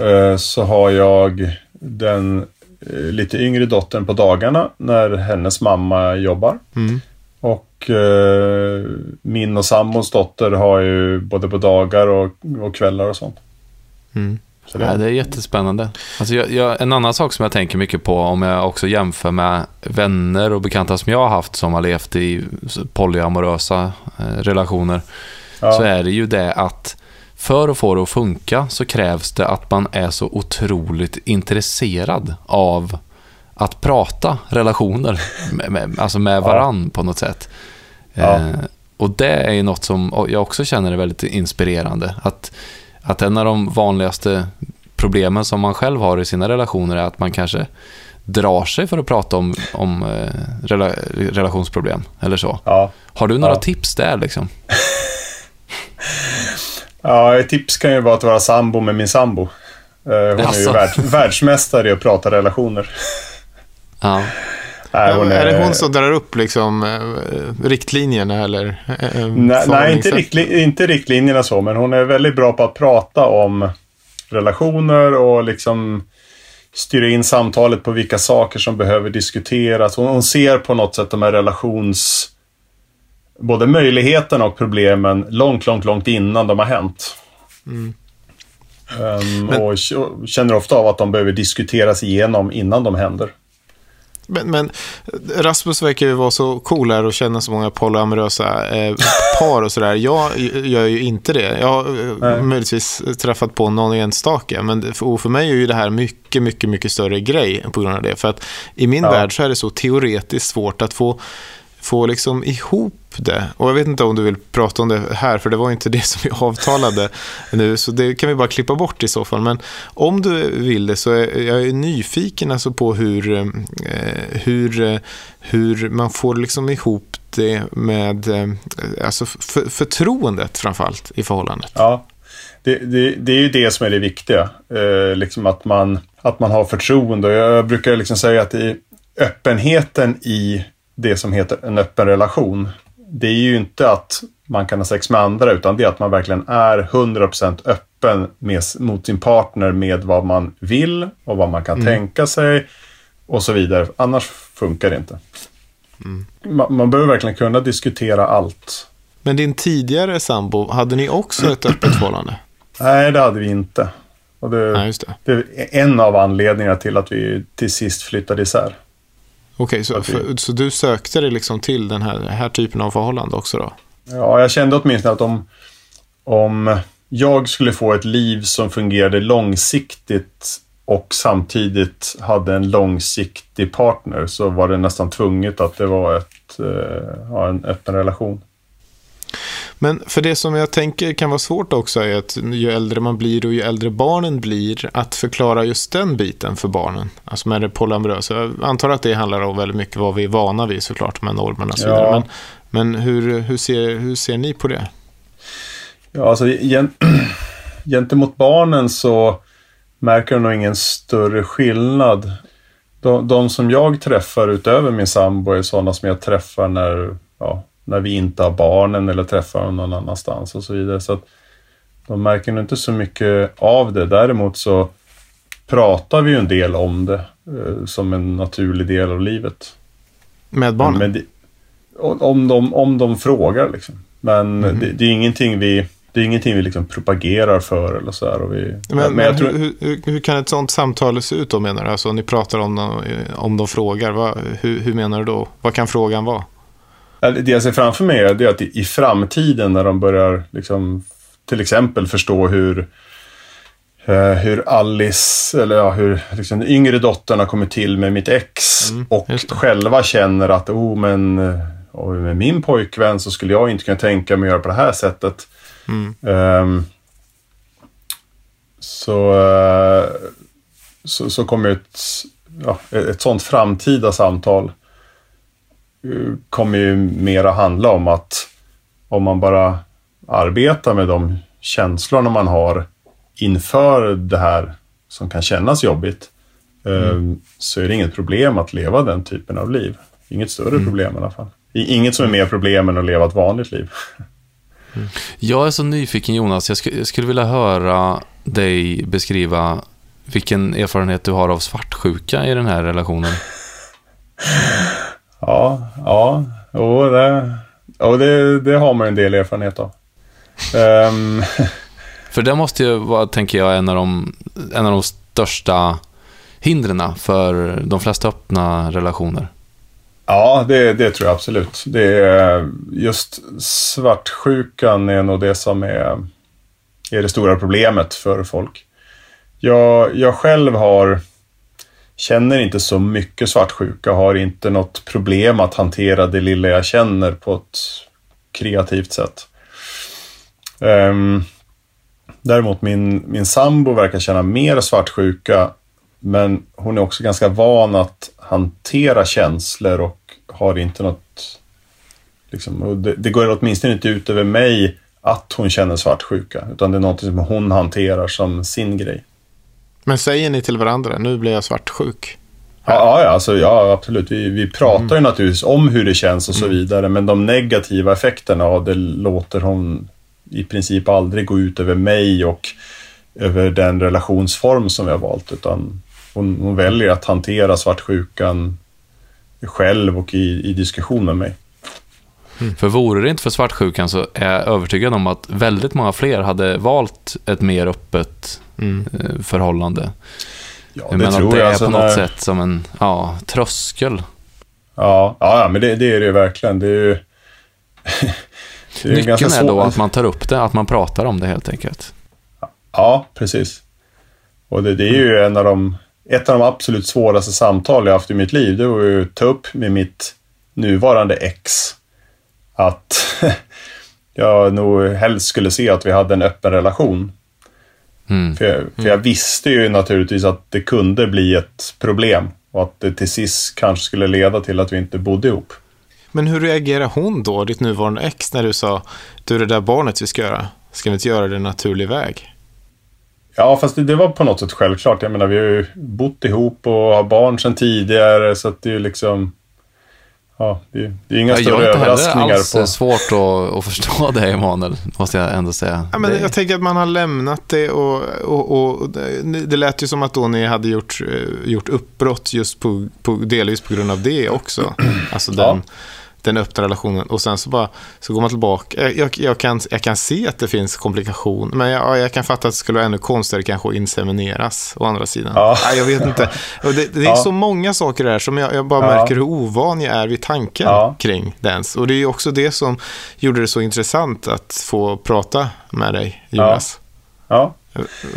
eh, så har jag den eh, lite yngre dottern på dagarna när hennes mamma jobbar. Mm. Och eh, min och sambons dotter har ju både på dagar och, och kvällar och sånt. Mm. Så Ja, det, det är jättespännande. Alltså jag, jag, en annan sak som jag tänker mycket på om jag också jämför med vänner och bekanta som jag har haft som har levt i polyamorösa eh, relationer ja, så är det ju det att för att få det att funka så krävs det att man är så otroligt intresserad av att prata relationer, med, med, alltså med varann på något sätt. Ja. Eh, och det är ju något som jag också känner är väldigt inspirerande. Att, att en av de vanligaste problemen som man själv har i sina relationer är att man kanske drar sig för att prata om, om eh, rela, relationsproblem eller så. ja. Har du några Ja. tips där liksom? ja, ett tips kan ju vara att vara sambo med min sambo. Eh, Hon är ju Jaså? värld, världsmästare i att prata relationer. Ja. Nej, hon är det hon som drar upp liksom, eh, riktlinjerna eller? eh, Nej, nej inte, riktli, inte riktlinjerna så, men hon är väldigt bra på att prata om relationer och liksom styra in samtalet på vilka saker som behöver diskuteras. Hon, hon ser på något sätt de här relations... Både möjligheterna och problemen långt, långt, långt innan de har hänt. Mm. Ehm, Men- och och känner ofta av att de behöver diskuteras igenom innan de händer. Men, men Rasmus verkar ju vara så cool här och känna så många polyamorösa eh, par och sådär. Jag gör ju inte det. Jag har eh, Nej. möjligtvis träffat på någon enstaka, men för, för mig är ju det här mycket, mycket, mycket större grej på grund av det. För att i min Ja. värld så är det så teoretiskt svårt att få få liksom ihop det. Och jag vet inte om du vill prata om det här, för det var inte det som vi avtalade nu, så det kan vi bara klippa bort i så fall. Men om du vill det så är jag är nyfiken alltså på hur, eh, hur, eh, hur man får liksom ihop det med eh, alltså för, förtroendet framförallt i förhållandet. Ja, det, det, det är ju det som är det viktiga. Eh, liksom att, man, att man har förtroende. Jag brukar liksom säga att i öppenheten i det som heter en öppen relation. Det är ju inte att man kan ha sex med andra utan det är att man verkligen är 100% öppen med, mot sin partner med vad man vill och vad man kan mm. tänka sig och så vidare. Annars funkar det inte. Mm. Man, man behöver verkligen kunna diskutera allt. Men din tidigare sambo, hade ni också ett öppet förhållande? Nej, det hade vi inte. Och det, Nej, det. det är en av anledningarna till att vi till sist flyttade isär. Okej, så, så du sökte dig liksom till den här, här typen av förhållande också då? Ja, jag kände åtminstone att om, om jag skulle få ett liv som fungerade långsiktigt och samtidigt hade en långsiktig partner så var det nästan tvunget att det var ett, eh, en öppen relation. Men för det som jag tänker kan vara svårt också är att ju äldre man blir och ju äldre barnen blir, att förklara just den biten för barnen. Alltså med det polyamorösa. Jag antar att det handlar om väldigt mycket vad vi är vana vid såklart, med normerna och så vidare. Ja. Men, men hur, hur, ser, hur ser ni på det? Ja, alltså gentemot barnen så märker jag nog ingen större skillnad. De, de, som jag träffar utöver min sambo är sådana som jag träffar när, ja, när vi inte har barnen eller träffar dem någon annanstans och så vidare. Så att de märker nog inte så mycket av det. Däremot så pratar vi ju en del om det eh, som en naturlig del av livet. Med barnen? Med, om, de, om de frågar liksom. Men mm. det, det, är ingenting vi det är ingenting vi liksom propagerar för eller så här. Vi, men, men, men tror... hur, hur, hur, kan ett sånt samtal se ut då menar du? Alltså ni pratar om, dem, om de frågar. Vad, hur, hur menar du då? Vad kan frågan vara? Det jag ser framför mig är att i framtiden när de börjar liksom, till exempel förstå hur eh, hur Alice, eller ja, hur liksom, den yngre dottern har kommit till med mitt ex mm, och själva känner att oh, men, oh, med min pojkvän så skulle jag inte kunna tänka mig att göra på det här sättet. Mm. Um, så, uh, så, så kommer ett, ja, ett sånt framtida samtal kommer ju mer att handla om att om man bara arbetar med de känslorna man har inför det här som kan kännas jobbigt eh, mm. så är det inget problem att leva den typen av liv. Inget större mm. problem i alla fall. Inget som är mer problem än att leva ett vanligt liv. Mm. Jag är så nyfiken Jonas, jag, sk jag skulle vilja höra dig beskriva vilken erfarenhet du har av svartsjuka i den här relationen. Ja, ja, jo, det, jo, det, det har man en del erfarenhet av. Um. För det måste ju vara, tänker jag, en av de, en av de största hindren för de flesta öppna relationer. Ja, det, det tror jag absolut. Det är, just svartsjukan är nog det som är, är det stora problemet för folk. Jag, jag själv har känner inte så mycket svartsjuka, har inte något problem att hantera det lilla jag känner på ett kreativt sätt. Um, däremot min, min sambo verkar känna mer svartsjuka, men hon är också ganska van att hantera känslor och har inte något... Liksom, det, det går åtminstone inte ut över mig att hon känner svartsjuka, utan det är något som hon hanterar som sin grej. Men säger ni till varandra, nu blir jag svartsjuk? Ja, ja, alltså, ja absolut. Vi, vi pratar mm. ju naturligtvis om hur det känns och så mm. vidare, men de negativa effekterna av det låter hon i princip aldrig gå ut över mig och över den relationsform som vi har valt, utan hon, hon väljer att hantera svartsjukan själv och i, i diskussion med mig. Mm. För vore det inte för svartsjukan så är jag övertygad om att väldigt många fler hade valt ett mer öppet mm. Eh, förhållande. Ja, det jag tror det jag. är på något när... sätt som en ja, tröskel. Ja, ja men det, det är det verkligen. Det är ju... det är Nyckeln är då att man tar upp det, att man pratar om det helt enkelt. Ja, precis. Och det, det är ju en av de, ett av de absolut svåraste samtal jag haft i mitt liv. Det var ju att ta upp med mitt nuvarande ex. Att jag nog helst skulle se att vi hade en öppen relation. Mm. För, jag, för jag visste ju naturligtvis att det kunde bli ett problem och att det till sist kanske skulle leda till att vi inte bodde ihop. Men hur reagerar hon då, ditt nuvarande ex, när du sa du det där barnet vi ska göra, ska vi inte göra det en naturlig väg? Ja, fast det, det, var på något sätt självklart. Jag menar, vi har ju bott ihop och har barn sedan tidigare, så att det är ju liksom... ja, det, det är inga Ja, jag större har inte heller överraskningar alls på... svårt att, att förstå det, Emanuel, måste jag ändå säga. Ja, men det, Jag tänker att man har lämnat det och, och, och det lät ju som att då ni hade gjort, eh, gjort uppbrott just på, på, delvis på grund av det också. Alltså den, den öppna relationen. Och sen så bara så går man tillbaka. Jag, jag, jag, kan, jag kan se att det finns komplikation. Men jag, ja, jag kan fatta att det skulle vara ännu konstigare kanske att insemineras å andra sidan. Ja. Ja, jag vet inte. Och det, det är Ja. så många saker där som jag, jag bara Ja. märker hur ovan jag är vid tanken Ja. kring dans. Och det är också det som gjorde det så intressant att få prata med dig, Jonas. Ja,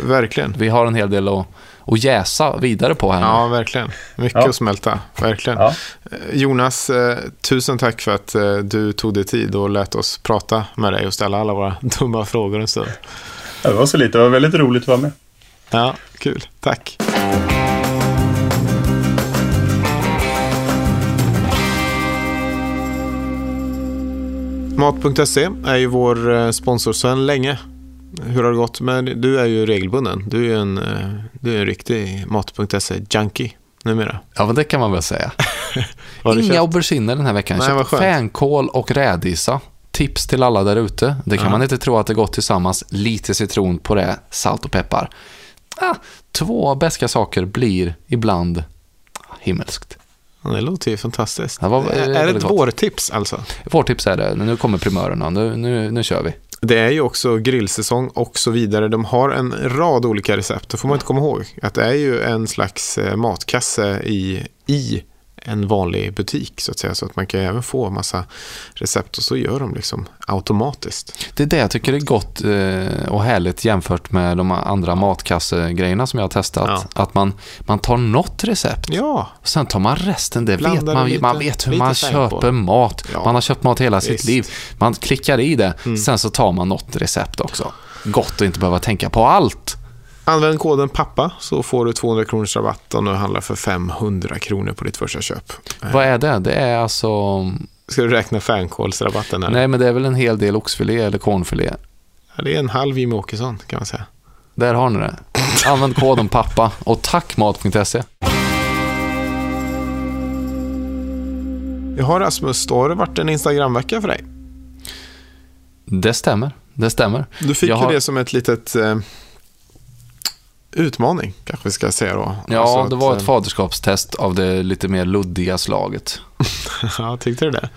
Verkligen. Vi har en hel del att, att jäsa vidare på här. Ja, verkligen. Mycket Ja. att smälta. Verkligen. ja. Eh, Jonas, eh, tusen tack för att eh, du tog dig tid och lät oss prata med dig och ställa alla våra dumma frågor en stund. det var så lite. Det var väldigt roligt att vara med. Ja, kul. Tack. Mat.se är ju vår sponsor sedan länge. Hur har det gått? Men du är ju regelbunden. Du är ju en, eh, du är en riktig Mat.se-junkie numera. Ja, men det kan man väl säga. Inga auberginer den här veckan. Nej, Jag köpte fänkål och rädisa. Tips till alla där ute. Det kan Ja. man inte tro att det gått tillsammans. Lite citron på det, salt och peppar. Ah, två beska saker blir ibland himmelskt. Det låter ju fantastiskt. Det var, är är det ett vårtips alltså? Vårt tips är det. Nu kommer primörerna. Nu, nu, nu kör vi. Det är ju också grillsäsong och så vidare. De har en rad olika recept. Det får man inte komma ihåg. Att det är ju en slags eh, matkasse i, i en vanlig butik så att säga. Så att man kan även få massa recept och så gör de liksom automatiskt. Det är det jag tycker är gott eh, och härligt jämfört med de andra matkassegrejerna som jag har testat. Ja. Att man, man tar något recept Ja, och sen tar man resten. Det vet man, lite- man vet hur man på köper det. mat. Ja. Man har köpt mat hela sitt Visst. Mm. liv. Man klickar i det, sen så tar man något recept också. Gott att inte behöva tänka på allt. Använd koden PAPPA så får du 200 kronors rabatt om du handlar för 500 kronor på ditt första köp. Vad är det? Det är alltså... Ska du räkna fänkålsrabatten? Eller? Nej, men det är väl en hel del oxfilé eller kornfilé. Ja, det är en halv Jimmie Åkesson kan man säga. Där har ni det. Använd koden pappa och tack mat.se. Jag har Rasmus, då har det varit en Instagramvecka för dig. Det stämmer. Det stämmer. Du fick Jag ju har- det som ett litet eh, utmaning, kanske vi ska säga då. Ja, Alltså det var ett eh, faderskapstest av det lite mer luddiga slaget. ja, tyckte du det?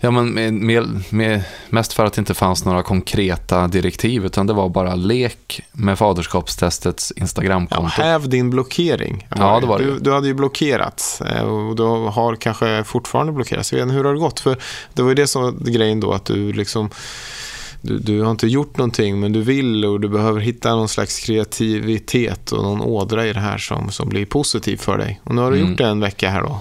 Ja, men med, med, med, mest för att det inte fanns några konkreta direktiv, utan det var bara lek med faderskapstestets Ja, Instagramkonto. häv din blockering. Ja, det var det du, du hade ju blockerats eh, och du har kanske fortfarande blockerats. Jag vet inte, hur har det gått? För det var ju det som grejen då, att du liksom du, du har inte gjort någonting men du vill och du behöver hitta någon slags kreativitet och någon ådra i det här som, som blir positiv för dig. Och nu har du Mm. gjort det en vecka här då.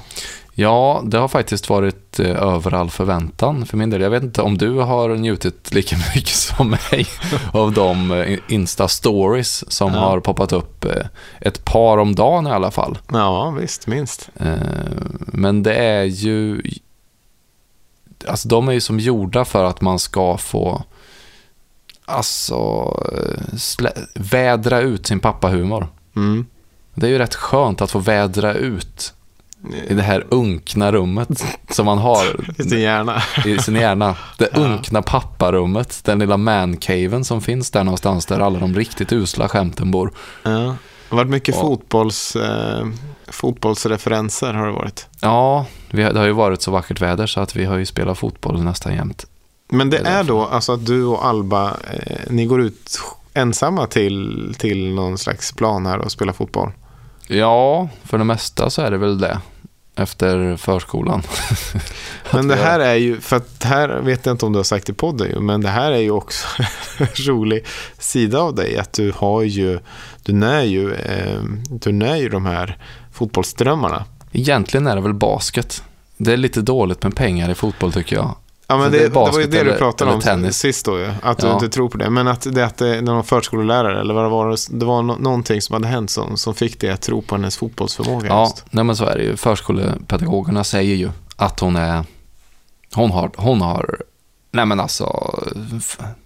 Ja, det har faktiskt varit eh, över all förväntan för min del. Jag vet inte om du har njutit lika mycket som mig av de eh, Insta-stories som Ja. har poppat upp eh, ett par om dagen i alla fall. Ja, visst, minst. Eh, Men det är ju... Alltså de är ju som gjorda för att man ska få... Alltså... eh, vädra ut sin pappahumor. Mm. Det är ju rätt skönt att få vädra ut i det här unkna rummet som man har I din hjärna. i sin hjärna. Det unkna papparummet, den lilla mancaven som finns där någonstans där alla de riktigt usla skämten bor. Ja. Det har varit mycket Ja. fotbolls, eh, fotbollsreferenser har det varit. Ja, vi har, det har ju varit så vackert väder så att vi har ju spelat fotboll nästan jämt. Men det är då alltså att du och Alba, eh, ni går ut ensamma till, till någon slags plan här och spelar fotboll? Ja, för det mesta så är det väl det. Efter förskolan. Men det här är ju, för att här vet jag inte om du har sagt i podden men det här är ju också en rolig sida av dig. Att du har ju, du när ju, eh, du när ju de här fotbollsdrömmarna. Egentligen är det väl basket. Det är lite dåligt med pengar i fotboll tycker jag. Ja, men det, det var ju det du pratade eller om tennis. sist då ju. Att du Ja. inte tror på det. Men att det, att det var förskollärare eller vad det var, det var no- någonting som hade hänt som, som fick dig att tro på hennes fotbollsförmåga Ja, just. nej men så är det ju. Förskolepedagogerna säger ju att hon är... Hon har, hon har nej men alltså,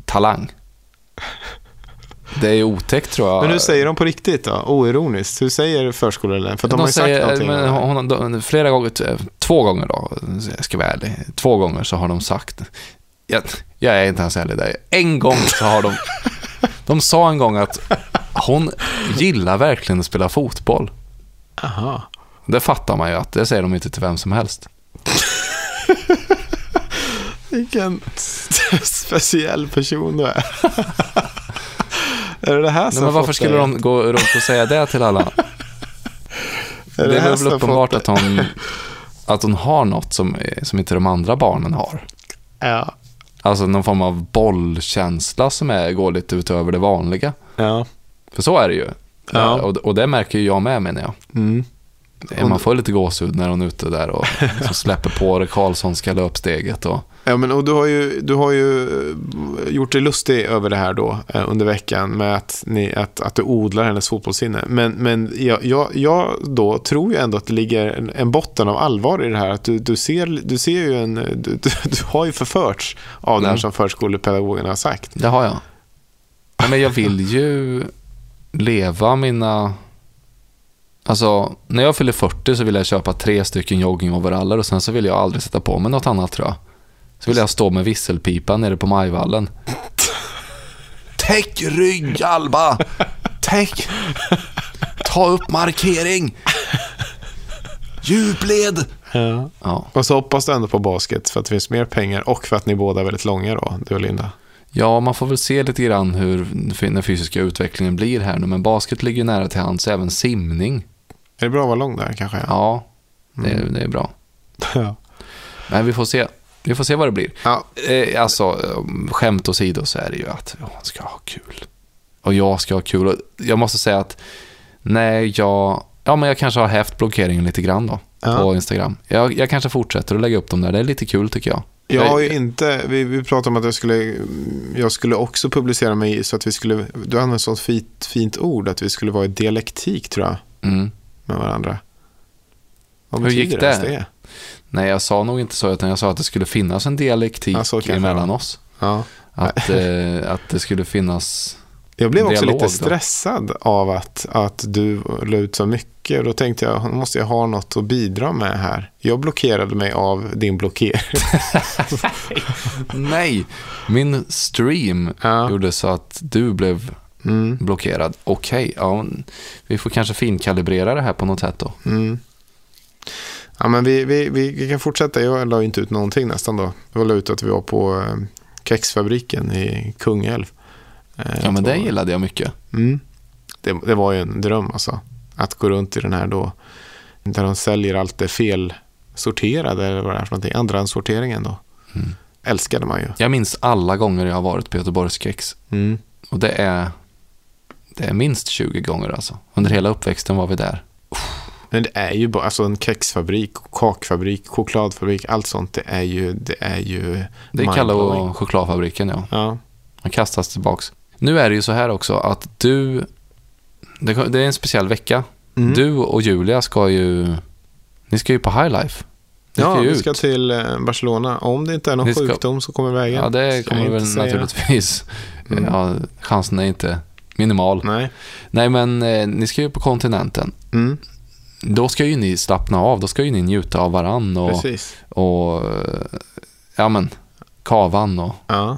talang. Det är otäckt tror jag. Men hur säger de på riktigt då? Oironiskt. Hur säger förskolläraren? För att de, har ju sagt någonting. men hon, de, flera gånger, två gånger då, jag ska vara ärlig, två gånger så har de sagt, jag, jag är inte ens ärlig där, en gång så har de, de sa en gång att hon gillar verkligen att spela fotboll. Aha. Det fattar man ju att det säger de inte till vem som helst. Vilken speciell person du är. är det det här som men varför skulle de gå runt och säga det till alla? är Det här är väl uppenbart att hon, att hon har något som, som inte de andra barnen har. Ja. Alltså någon form av bollkänsla som är, går lite utöver det vanliga. Ja. För så är det ju. Ja. Och, och det märker ju jag med menar jag. Mm. Man får lite gåshud när hon är ute där och så släpper på det Karlssonska löpsteget. Och, Ja, men och du har ju, du har ju eh, gjort dig lustig över det här då eh, under veckan med att, ni, att, att du odlar hennes fotbollssinne. Men, men jag, jag, jag då tror ju ändå att det ligger en, en botten av allvar i det här. Att du, du, ser, du ser ju en, du, du, du har ju förförts av det här Mm. som förskolepedagogerna har sagt. det har jag. Nej, men jag vill ju leva mina... Alltså, när jag fyller 40 så vill jag köpa tre stycken joggingoveraller och sen så vill jag aldrig sätta på mig något annat tror jag. Så vill jag stå med visselpipan nere på Majvallen. Täck rygg, Alba! Täck! Ta upp markering! Djupled! Ja. Ja. Och så hoppas du ändå på basket för att det finns mer pengar och för att ni båda är väldigt långa då, du och Linda. ja, man får väl se lite grann hur den fysiska utvecklingen blir här nu, men basket ligger ju nära till hands, även simning. Är det bra att vara lång där kanske? Ja, det, är- det är bra. Ja. Men vi får se. Vi får se vad det blir. ja. Eh, alltså, eh, skämt åsido så är det ju att hon ska ha kul. Och jag ska ha kul. Och jag måste säga att nej, jag, ja, men jag kanske har hävt blockeringen lite grann då Ja. på Instagram. Jag, jag kanske fortsätter att lägga upp dem där. Det är lite kul tycker jag. Jag har ju inte, vi, vi pratade om att jag skulle, jag skulle också publicera mig så att vi skulle, du använder ett sånt fint, fint ord, att vi skulle vara i dialektik tror jag, Mm. Med varandra. Vad Hur gick det? det? Nej, jag sa nog inte så, utan jag sa att det skulle finnas en dialektik Ja, så kanske mellan oss. Ja. Att, eh, att det skulle finnas... Jag blev också lite då. stressad av att, att du la ut så mycket och då tänkte jag, nu måste jag ha något att bidra med här. Jag blockerade mig av din blockering. Nej, min stream Ja. gjorde så att du blev Mm, blockerad. Okej, ja, vi får kanske finkalibrera det här på något sätt då. mm. Ja, men vi, vi, vi, kan fortsätta. Jag la inte ut någonting nästan då. Jag la ut att vi var på eh, kexfabriken i Kungälv. Eh, Ja, men det gillade jag mycket. Mm. Det, det var ju en dröm alltså. Att gå runt i den här då. Där de säljer allt det felsorterade eller vad det är för någonting. Andrahandssorteringen då. Mm. Älskade man ju. Jag minns alla gånger jag har varit på Göteborgskex. Mm. Och det är, det är minst 20 gånger alltså. Under hela uppväxten var vi där. Men det är ju bara alltså en kexfabrik, kakfabrik, chokladfabrik, allt sånt. Det är ju, det är ju Det är Kalle och chokladfabriken ja. Ja, Man kastas tillbaks. Nu är det ju så här också att du, det, det är en speciell vecka. Mm. Du och Julia ska ju, ni ska ju på High Life. Ni ja vi ut. ska till eh, Barcelona. Om det inte är någon Vi ska- sjukdom så kommer vägen. Ja, det kommer väl naturligtvis. Mm. Ja, chansen är inte minimal. Nej. Nej, men eh, ni ska ju på kontinenten. Mm, Då ska ju ni slappna av. Då ska ju ni njuta av varann och, precis. och eh, ja men, kavan och Ja,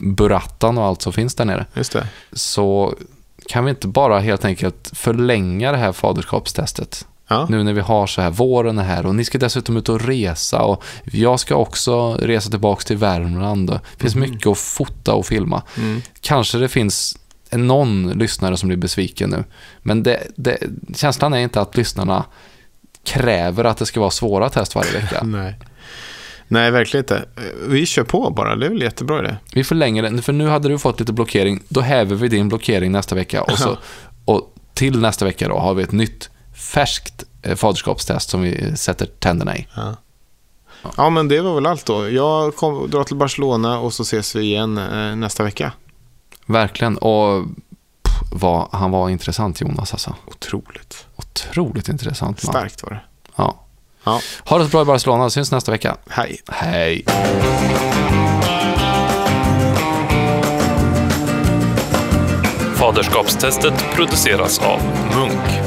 burattan och allt som finns där nere. just det. Så kan vi inte bara helt enkelt förlänga det här faderskapstestet Ja, nu när vi har så här, våren är här och ni ska dessutom ut och resa och jag ska också resa tillbaka till Värmland. Det finns mycket att fota och filma. mm. Kanske det finns någon lyssnare som blir besviken nu. Men det, det, känslan är inte att lyssnarna kräver att det ska vara svåra test varje vecka. Nej. Nej, verkligen inte. Vi kör på bara. Det är väl jättebra det. Vi förlänger den, för nu hade du fått lite blockering. Då häver vi din blockering nästa vecka. Och, så, och till nästa vecka då har vi ett nytt färskt eh, faderskapstest som vi sätter tänderna i. Ja. ja, men det var väl allt då. Jag kom, drar till Barcelona och så ses vi igen eh, nästa vecka. Verkligen. Och pff, vad, han var intressant Jonas alltså. Otroligt. Otroligt intressant man. Starkt var det. Ja. Ja. Ha det så bra i Barcelona. Syns nästa vecka. Hej. Hej. Faderskapstestet produceras av Munk.